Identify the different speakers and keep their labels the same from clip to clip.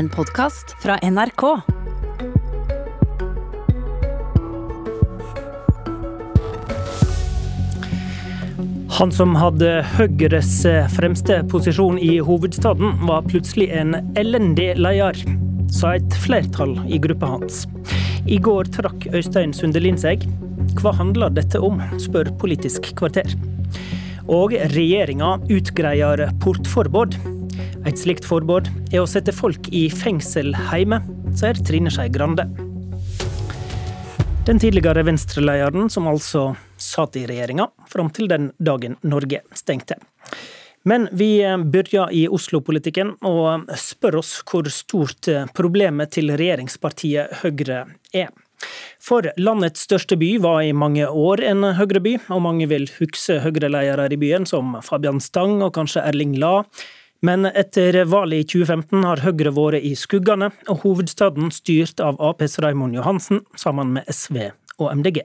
Speaker 1: En podkast fra NRK.
Speaker 2: Han som hadde Høyres fremste posisjon i hovedstaden, var plutselig en elendig leder, sa et flertall i gruppa hans. I går trakk Øystein Sundelin seg. Hva handler dette om, spør Politisk kvarter. Og regjeringa utgreier portforbud. Et slikt forbud er å sette folk i fengsel hjemme, sier Trine Skei Grande. Den tidligere venstrelederen, som altså satt i regjeringa fram til den dagen Norge stengte. Men vi begynner i Oslo-politikken og spør oss hvor stort problemet til regjeringspartiet Høyre er. For landets største by var i mange år en Høyre-by, og mange vil huske Høyre-ledere i byen som Fabian Stang og kanskje Erling Lae. Men etter valget i 2015 har Høyre vært i skuggene, og hovedstaden styrt av Aps Raymond Johansen sammen med SV og MDG.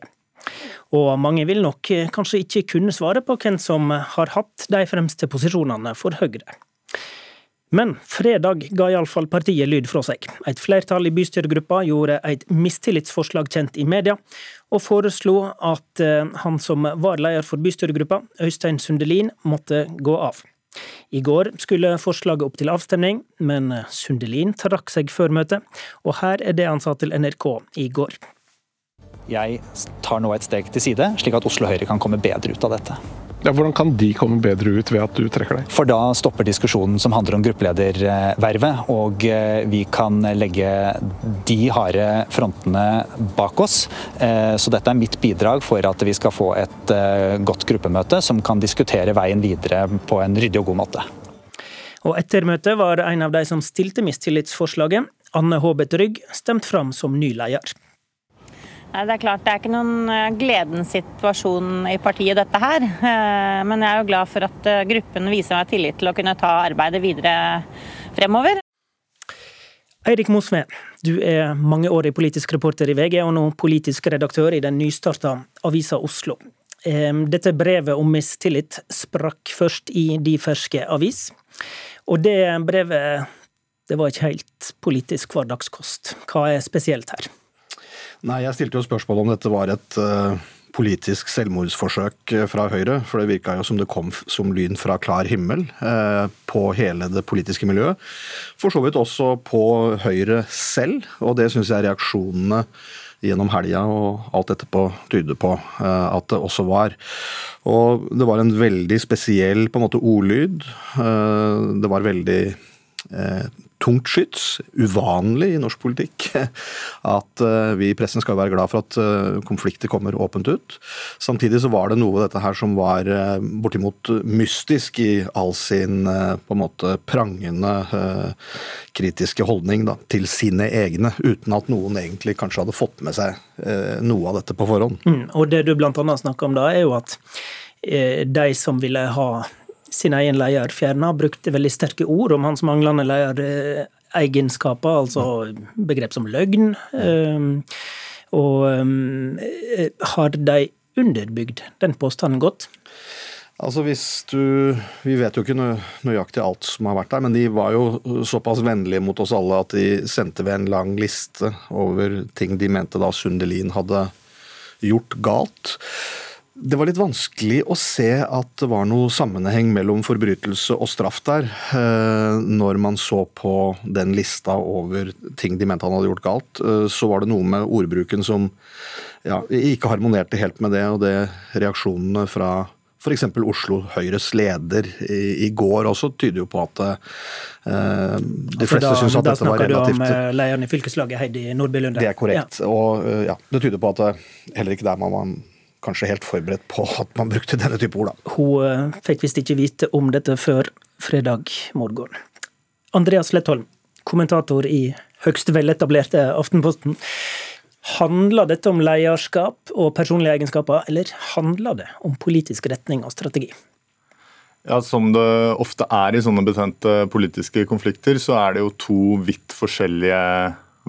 Speaker 2: Og mange vil nok kanskje ikke kunne svare på hvem som har hatt de fremste posisjonene for Høyre. Men fredag ga iallfall partiet lyd fra seg. Et flertall i bystyregruppa gjorde et mistillitsforslag kjent i media, og foreslo at han som var leder for bystyregruppa, Øystein Sundelin, måtte gå av. I går skulle forslaget opp til avstemning, men Sundelin trakk seg før møtet, og her er det han sa til NRK i går.
Speaker 3: Jeg tar nå et steg til side, slik at Oslo Høyre kan komme bedre ut av dette.
Speaker 4: Ja, hvordan kan de komme bedre ut ved at du trekker deg?
Speaker 3: For da stopper diskusjonen som handler om gruppeledervervet, og vi kan legge de harde frontene bak oss. Så dette er mitt bidrag for at vi skal få et godt gruppemøte som kan diskutere veien videre på en ryddig og god måte.
Speaker 2: Og etter møtet var en av de som stilte mistillitsforslaget, Anne Håbet Rygg, stemt fram som ny leder.
Speaker 5: Det er klart det er ikke noen gledens situasjon i partiet, dette her. Men jeg er jo glad for at gruppen viser meg tillit til å kunne ta arbeidet videre fremover.
Speaker 2: Eirik Mosve, du er mangeårig politisk reporter i VG, og nå politisk redaktør i den nystarta avisa Oslo. Dette brevet om mistillit sprakk først i De ferske avis, og det brevet det var ikke helt politisk hverdagskost. Hva er spesielt her?
Speaker 6: Nei, Jeg stilte jo spørsmål om dette var et uh, politisk selvmordsforsøk fra Høyre. For det virka jo som det kom som lyn fra klar himmel uh, på hele det politiske miljøet. For så vidt også på Høyre selv, og det syns jeg reaksjonene gjennom helga og alt etterpå tyder på at det også var. Og det var en veldig spesiell på en måte ordlyd. det var veldig tungt skyts, uvanlig i norsk politikk, at vi i pressen skal være glad for at konflikter kommer åpent ut. Samtidig så var det noe av dette her som var bortimot mystisk i all sin på en måte prangende kritiske holdning da, til sine egne, uten at noen egentlig kanskje hadde fått med seg noe av dette på forhånd.
Speaker 2: Mm, og det du blant annet snakker om da, er jo at de som ville ha sin egen leder fjerna, brukte veldig sterke ord om hans manglende lederegenskaper, altså begrep som løgn. Og har de underbygd den påstanden godt?
Speaker 6: Altså hvis du, Vi vet jo ikke nøyaktig alt som har vært der, men de var jo såpass vennlige mot oss alle at de sendte ved en lang liste over ting de mente da Sundelin hadde gjort galt. Det var litt vanskelig å se at det var noe sammenheng mellom forbrytelse og straff der, når man så på den lista over ting de mente han hadde gjort galt. Så var det noe med ordbruken som ja, ikke harmonerte helt med det, og det reaksjonene fra f.eks. Oslo Høyres leder i, i, går også tyder jo på at uh, de fleste syns at dette var relativt
Speaker 2: Da snakker du om lederen i fylkeslaget, Heidi Nordby Lunde.
Speaker 6: Det er korrekt. Ja. Og uh, ja, det tyder på at heller ikke der man var kanskje helt forberedt på at man brukte denne type ord. Da.
Speaker 2: Hun fikk visst ikke vite om dette før fredag morgen. Andreas Lettholm, kommentator i høgst veletablerte Aftenposten. Handler dette om lederskap og personlige egenskaper, eller handler det om politisk retning og strategi?
Speaker 7: Ja, Som det ofte er i sånne betente politiske konflikter, så er det jo to vidt forskjellige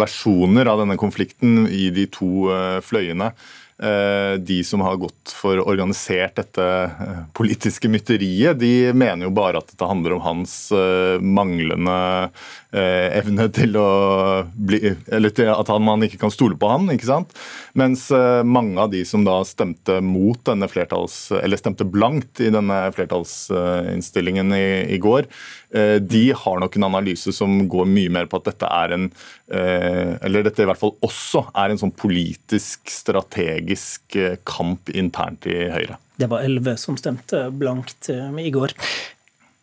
Speaker 7: versjoner av denne konflikten i de to fløyene. De som har gått for organisert dette politiske mytteriet, de mener jo bare at dette handler om hans manglende eh, evne til å bli Eller at man ikke kan stole på han, ikke sant. Mens eh, mange av de som da stemte mot denne flertalls... Eller stemte blankt i denne flertallsinnstillingen i, i går, eh, de har nok en analyse som går mye mer på at dette er en eh, Eller dette i hvert fall også er en sånn politisk, strategisk eh, kamp internt i Høyre.
Speaker 2: Det var elleve som stemte blankt eh, i går.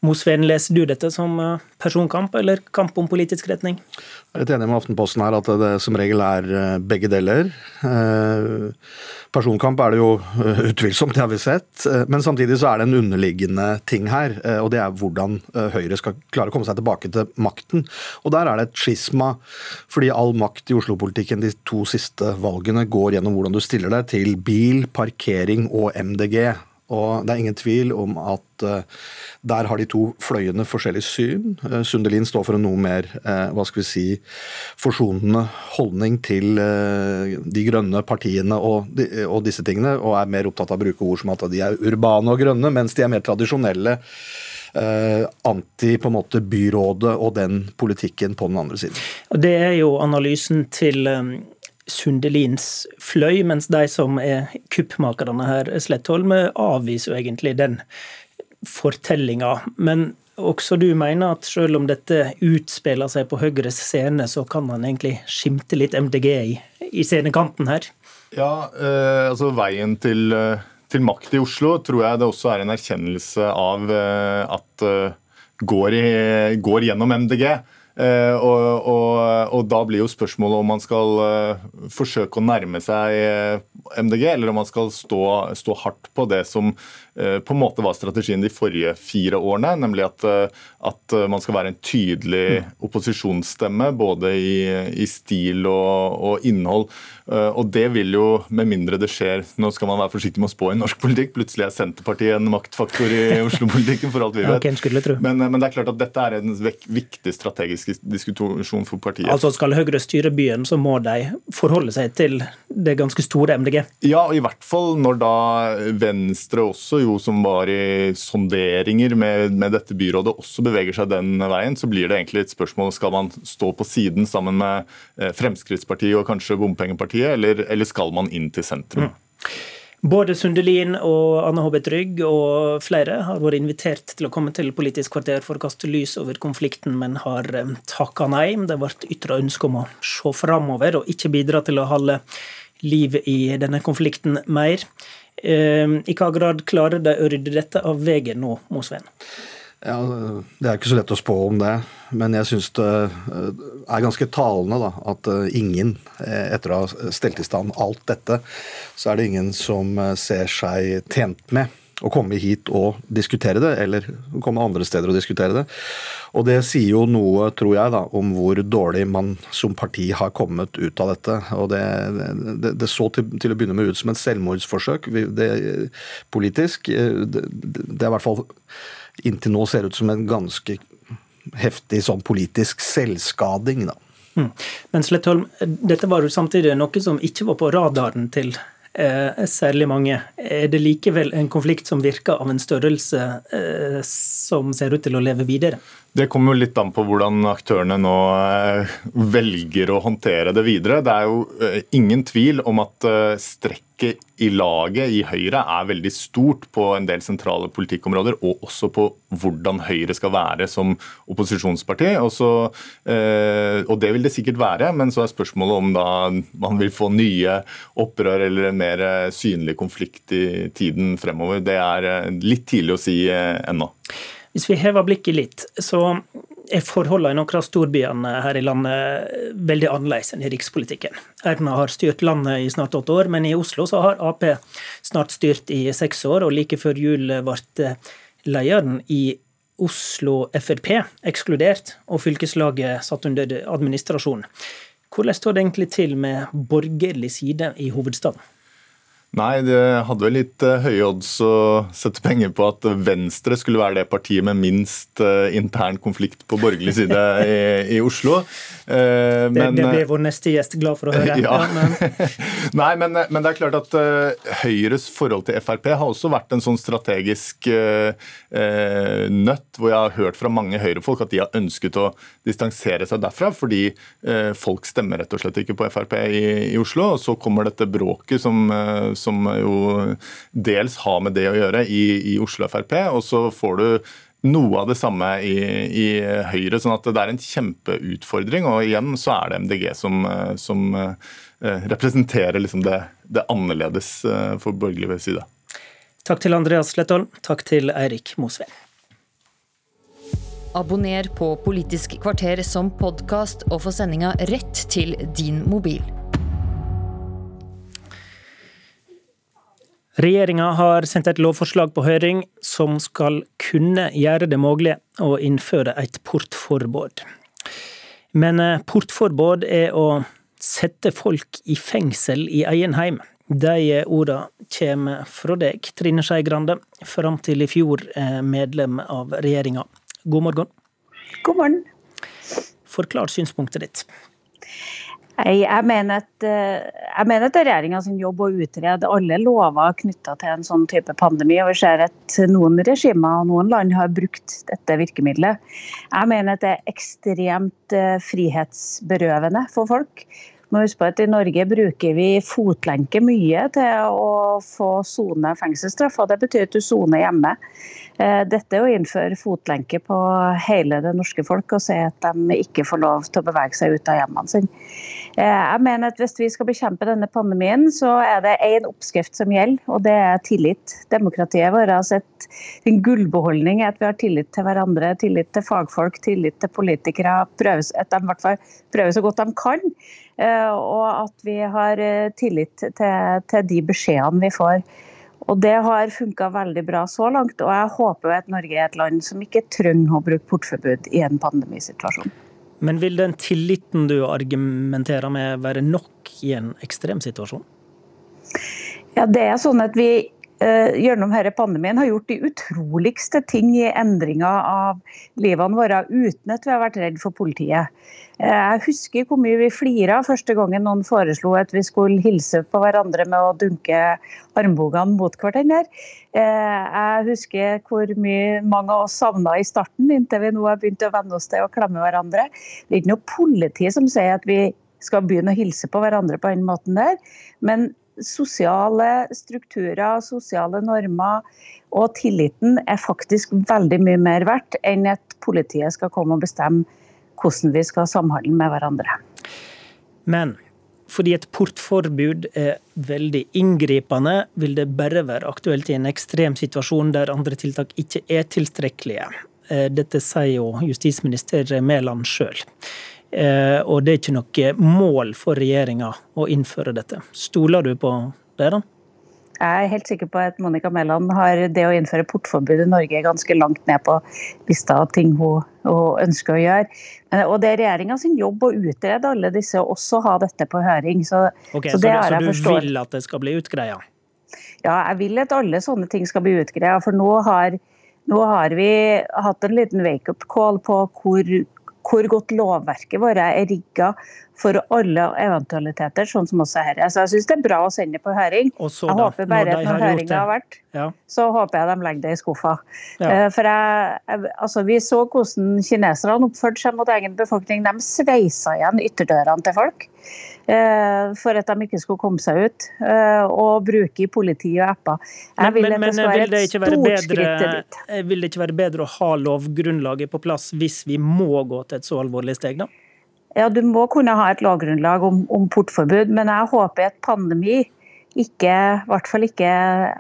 Speaker 2: Mosveen, leser du dette som eh, personkamp eller kamp om politisk retning?
Speaker 6: Jeg er litt enig med Aftenposten her at det som regel er eh, begge deler. Personkamp er det jo utvilsomt, det har vi sett. Men samtidig så er det en underliggende ting her, og det er hvordan Høyre skal klare å komme seg tilbake til makten. Og der er det et skisma, fordi all makt i Oslo-politikken de to siste valgene går gjennom hvordan du stiller deg til bil, parkering og MDG. Og det er ingen tvil om at uh, der har de to fløyene forskjellig syn. Uh, Sundelin står for en noe mer uh, hva skal vi si, forsonende holdning til de grønne partiene og, de, og, disse tingene, og er mer opptatt av å bruke ord som at de er urbane og grønne, mens de er mer tradisjonelle. anti på en måte byrådet og den politikken på den andre siden.
Speaker 2: Det er jo analysen til um Sundelins fløy, mens de som er kuppmakerne her, Slettholm, avviser jo egentlig den fortellinga. Men også du mener at selv om dette utspiller seg på Høyres scene, så kan man egentlig skimte litt MDG i, i scenekanten her?
Speaker 7: Ja, eh, altså veien til, eh, til, makt i Oslo tror jeg det også er en erkjennelse av eh, at eh, går, i, går gjennom MDG. Uh, og, og, og, da blir jo spørsmålet om man skal uh, forsøke å nærme seg uh, MDG, eller om man skal stå, stå hardt på det som på en måte var strategien de forrige fire årene, nemlig at, at man skal være en tydelig opposisjonsstemme både i, i stil og, og, innhold. Og det vil jo, med mindre det skjer Nå skal man være forsiktig med å spå i norsk politikk, plutselig er Senterpartiet en maktfaktor i Oslo-politikken, for alt vi vet. Men, men, det er klart at dette er en viktig strategisk diskusjon for partiet.
Speaker 2: Altså Skal Høyre styre byen, så må de forholde seg til det ganske store MDG?
Speaker 7: Ja, i hvert fall når da Venstre også, jo som var i sonderinger med, med dette byrådet, også beveger seg den veien, så blir det egentlig et spørsmål skal man stå på siden sammen med eh, Fremskrittspartiet og kanskje Bompengepartiet, eller, eller skal man inn til sentrum? Mm.
Speaker 2: Både Sundelin og Anne H. Trygg og flere har vært invitert til å komme til Politisk kvarter for å kaste lys over konflikten, men har eh, takka nei. Det ble ytra ønske om å se framover og ikke bidra til å holde liv i denne konflikten mer. Eh, I hva grad klarer de å rydde dette av veien nå, Mosveen?
Speaker 6: Ja, Det er ikke så lett å spå om det, men jeg syns det eh, er ganske talende da, at eh, ingen, eh, etter å ha stelt i stand alt dette, så er det ingen som ser seg tjent med å komme hit og diskutere det, eller komme andre steder og diskutere det. Og det sier jo noe, tror jeg, da, om hvor dårlig man som parti har kommet ut av dette. Og det, det, det så til, til, å begynne med ut som et selvmordsforsøk det, politisk. Det, er i hvert fall inntil nå ser ut som en ganske heftig sånn politisk selvskading. da. Mm.
Speaker 2: Men Slettholm, dette var jo samtidig noe som ikke var på radaren til eh, særlig mange. Er det likevel en konflikt som virker av en størrelse eh, som ser ut til å leve videre?
Speaker 7: Det kommer jo litt an på hvordan aktørene nå eh, velger å håndtere det videre. Det er jo eh, ingen tvil om at eh, strekket i laget i Høyre er veldig stort på en del sentrale politikkområder, og også på hvordan Høyre skal være som opposisjonsparti. Også, og det vil det sikkert være, men så er spørsmålet om da man vil få nye opprør eller en mer synlig konflikt i tiden fremover. Det er litt tidlig å si ennå.
Speaker 2: Hvis vi hever blikket litt, så er forholdene i noen av storbyene her i landet veldig annerledes enn i rikspolitikken. Erna har styrt landet i snart åtte år, men i Oslo så har Ap snart styrt i seks år, og like før jul ble lederen i Oslo Frp ekskludert, og fylkeslaget satt under administrasjon. Hvordan står det egentlig til med borgerlig side i hovedstaden?
Speaker 7: Nei, det hadde vel litt uh, høye odds å sette penger på at Venstre skulle være det partiet med minst uh, intern konflikt på borgerlig side i, i Oslo.
Speaker 2: Eh, det, men, det blir vår neste gjest glad for å høre.
Speaker 7: Ja. ja men. Nei, men, men, det er klart at Høyres forhold til Frp har også vært en sånn strategisk nøtt, hvor jeg har hørt fra mange Høyre-folk at de har ønsket å distansere seg derfra, fordi folk stemmer rett og slett ikke på Frp i, i Oslo. Og så kommer dette bråket som som jo dels har med det å gjøre i, i Oslo Frp. Og så får du noe av det samme i, i, Høyre. sånn at det er en kjempeutfordring. Og igjen så er det MDG som, som eh, representerer liksom det, det, annerledes eh, for borgerlig side.
Speaker 2: Takk til Andreas Slettholm. Takk til Eirik Mosveen.
Speaker 8: Abonner på Politisk kvarter som podkast og få sendinga rett til din mobil.
Speaker 2: Regjeringa har sendt et lovforslag på høring som skal kunne gjøre det mulig å innføre et portforbud. Men eh, portforbud er å sette folk i fengsel i egen heim. De orda kommer fra deg, Trine Skei Grande, fram til i fjor eh, medlem av regjeringa. God morgen.
Speaker 9: God morgen.
Speaker 2: Forklar synspunktet ditt.
Speaker 9: Jeg mener at, eh, jeg mener at det jobb å utrede alle lover knytta til en sånn type pandemi. og Vi ser at noen regimer og noen land har brukt dette virkemidlet. Jeg mener at det er ekstremt eh, frihetsberøvende for folk. Må huske på at I Norge bruker vi fotlenke mye til å få sone fengselsstraff. og Det betyr at du soner hjemme. Eh, dette å innføre fotlenke på hele det norske folk og si at de ikke får lov til å bevege seg ut av hjemmene sine. Eh, jeg mener at Hvis vi skal bekjempe denne pandemien, så er det én oppskrift som gjelder, og det er tillit. Demokratiet vårt har sett en gullbeholdning er at vi har tillit til hverandre, tillit til fagfolk, tillit til politikere. Prøves, at de i hvert fall prøver så godt de kan. Eh, og at vi har tillit til, til de beskjedene vi får. Og Det har funka veldig bra så langt, og jeg håper at Norge er et land som ikke trenger å bruke portforbud i en pandemisituasjon.
Speaker 2: Men vil den tilliten du argumenterer med være nok i en ekstremsituasjon?
Speaker 9: Ja, det er sånn at vi gjennom denne pandemien har gjort de utroligste ting i endringa av livene våre uten at vi har vært redd for politiet. Jeg husker hvor mye vi flira første gangen noen foreslo at vi skulle hilse på hverandre med å dunke armbogene mot hverandre. Jeg husker hvor mye mange av oss savna i starten, inntil vi nå har begynt å venne oss til å klemme hverandre. Det er ikke noe politi som sier at vi skal begynne å hilse på hverandre på den måten der. Men sosiale strukturer, sosiale normer og tilliten er faktisk veldig mye mer verdt enn at politiet skal komme og bestemme hvordan vi skal samhandle med hverandre.
Speaker 2: Men fordi et portforbud er veldig inngripende, vil det bare være aktuelt i en ekstrem situasjon der andre tiltak ikke er tilstrekkelige. Eh, dette sier jo justisminister Mæland sjøl. Eh, og det er ikke noe mål for regjeringa å innføre dette. Stoler du på det, da?
Speaker 9: Jeg er helt sikker på at Monica Mæland har det å innføre portforbud i Norge ganske langt ned på lista av ting hun, hun ønsker å gjøre. Og det er regjeringa sin jobb å utrede alle disse, og også ha dette på høring. Så,
Speaker 2: okay, så, det så, det, så du vil at det skal bli utgreia?
Speaker 9: Ja, jeg vil at alle sånne ting skal bli utgreia. For nå har, nå har vi hatt en liten wake-up call på hvor, hvor godt lovverket vårt er rigga for alle eventualiteter, sånn som også her. Altså, jeg syns det er bra å sende det på høring.
Speaker 2: Så,
Speaker 9: jeg håper bare at når høringa har vært, ja. så håper jeg de legger det i skuffa. Ja. Eh, for jeg, altså, Vi så hvordan kineserne oppførte seg mot egen befolkning. De sveisa igjen ytterdørene til folk eh, for at de ikke skulle komme seg ut. Eh, og bruke i politi og apper.
Speaker 2: Jeg vil men, men, det vil, det ikke være bedre, vil det ikke være bedre å ha lovgrunnlaget på plass hvis vi må gå til et så alvorlig steg, da?
Speaker 9: Ja, du må kunne ha et lovgrunnlag om, om portforbud, men jeg håper at pandemi ikke, i hvert fall ikke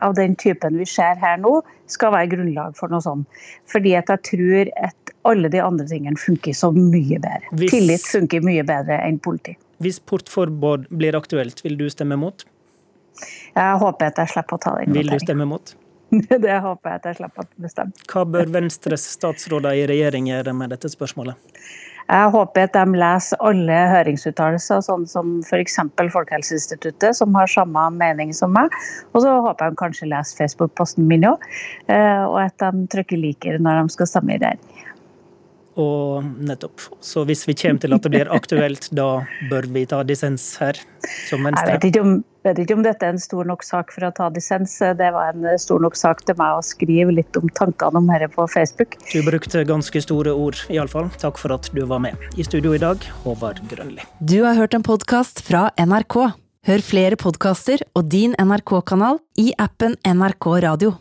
Speaker 9: av den typen vi ser her nå, skal være grunnlag for noe sånt. Fordi at jeg tror at alle de andre tingene funker så mye bedre. Hvis, Tillit funker mye bedre enn politi.
Speaker 2: Hvis portforbud blir aktuelt, vil du stemme mot?
Speaker 9: Jeg håper at jeg slipper å ta den.
Speaker 2: Vil du stemme mot?
Speaker 9: Det håper jeg at jeg slipper å bestemme.
Speaker 2: Hva bør Venstres statsråder i regjering gjøre med dette spørsmålet?
Speaker 9: Jeg håper at de leser alle høringsuttalelser, sånn som f.eks. Folkehelseinstituttet, som har samme mening som meg. Og så håper jeg de kanskje leser Facebook-posten min òg, eh, og at de trykker liker når de skal stemme i regjering.
Speaker 2: Og nettopp. Så hvis vi kommer til at det blir aktuelt, da bør vi ta dissens her, som Venstre?
Speaker 9: Jeg vet ikke, om, vet ikke om dette er en stor nok sak for å ta dissens. Det var en stor nok sak til meg å skrive litt om tankene om dette på Facebook.
Speaker 2: Du brukte ganske store ord, iallfall. Takk for at du var med. I studio i dag, Håvard Grønli.
Speaker 1: Du har hørt en podkast fra NRK. Hør flere podkaster og din NRK-kanal i appen NRK Radio.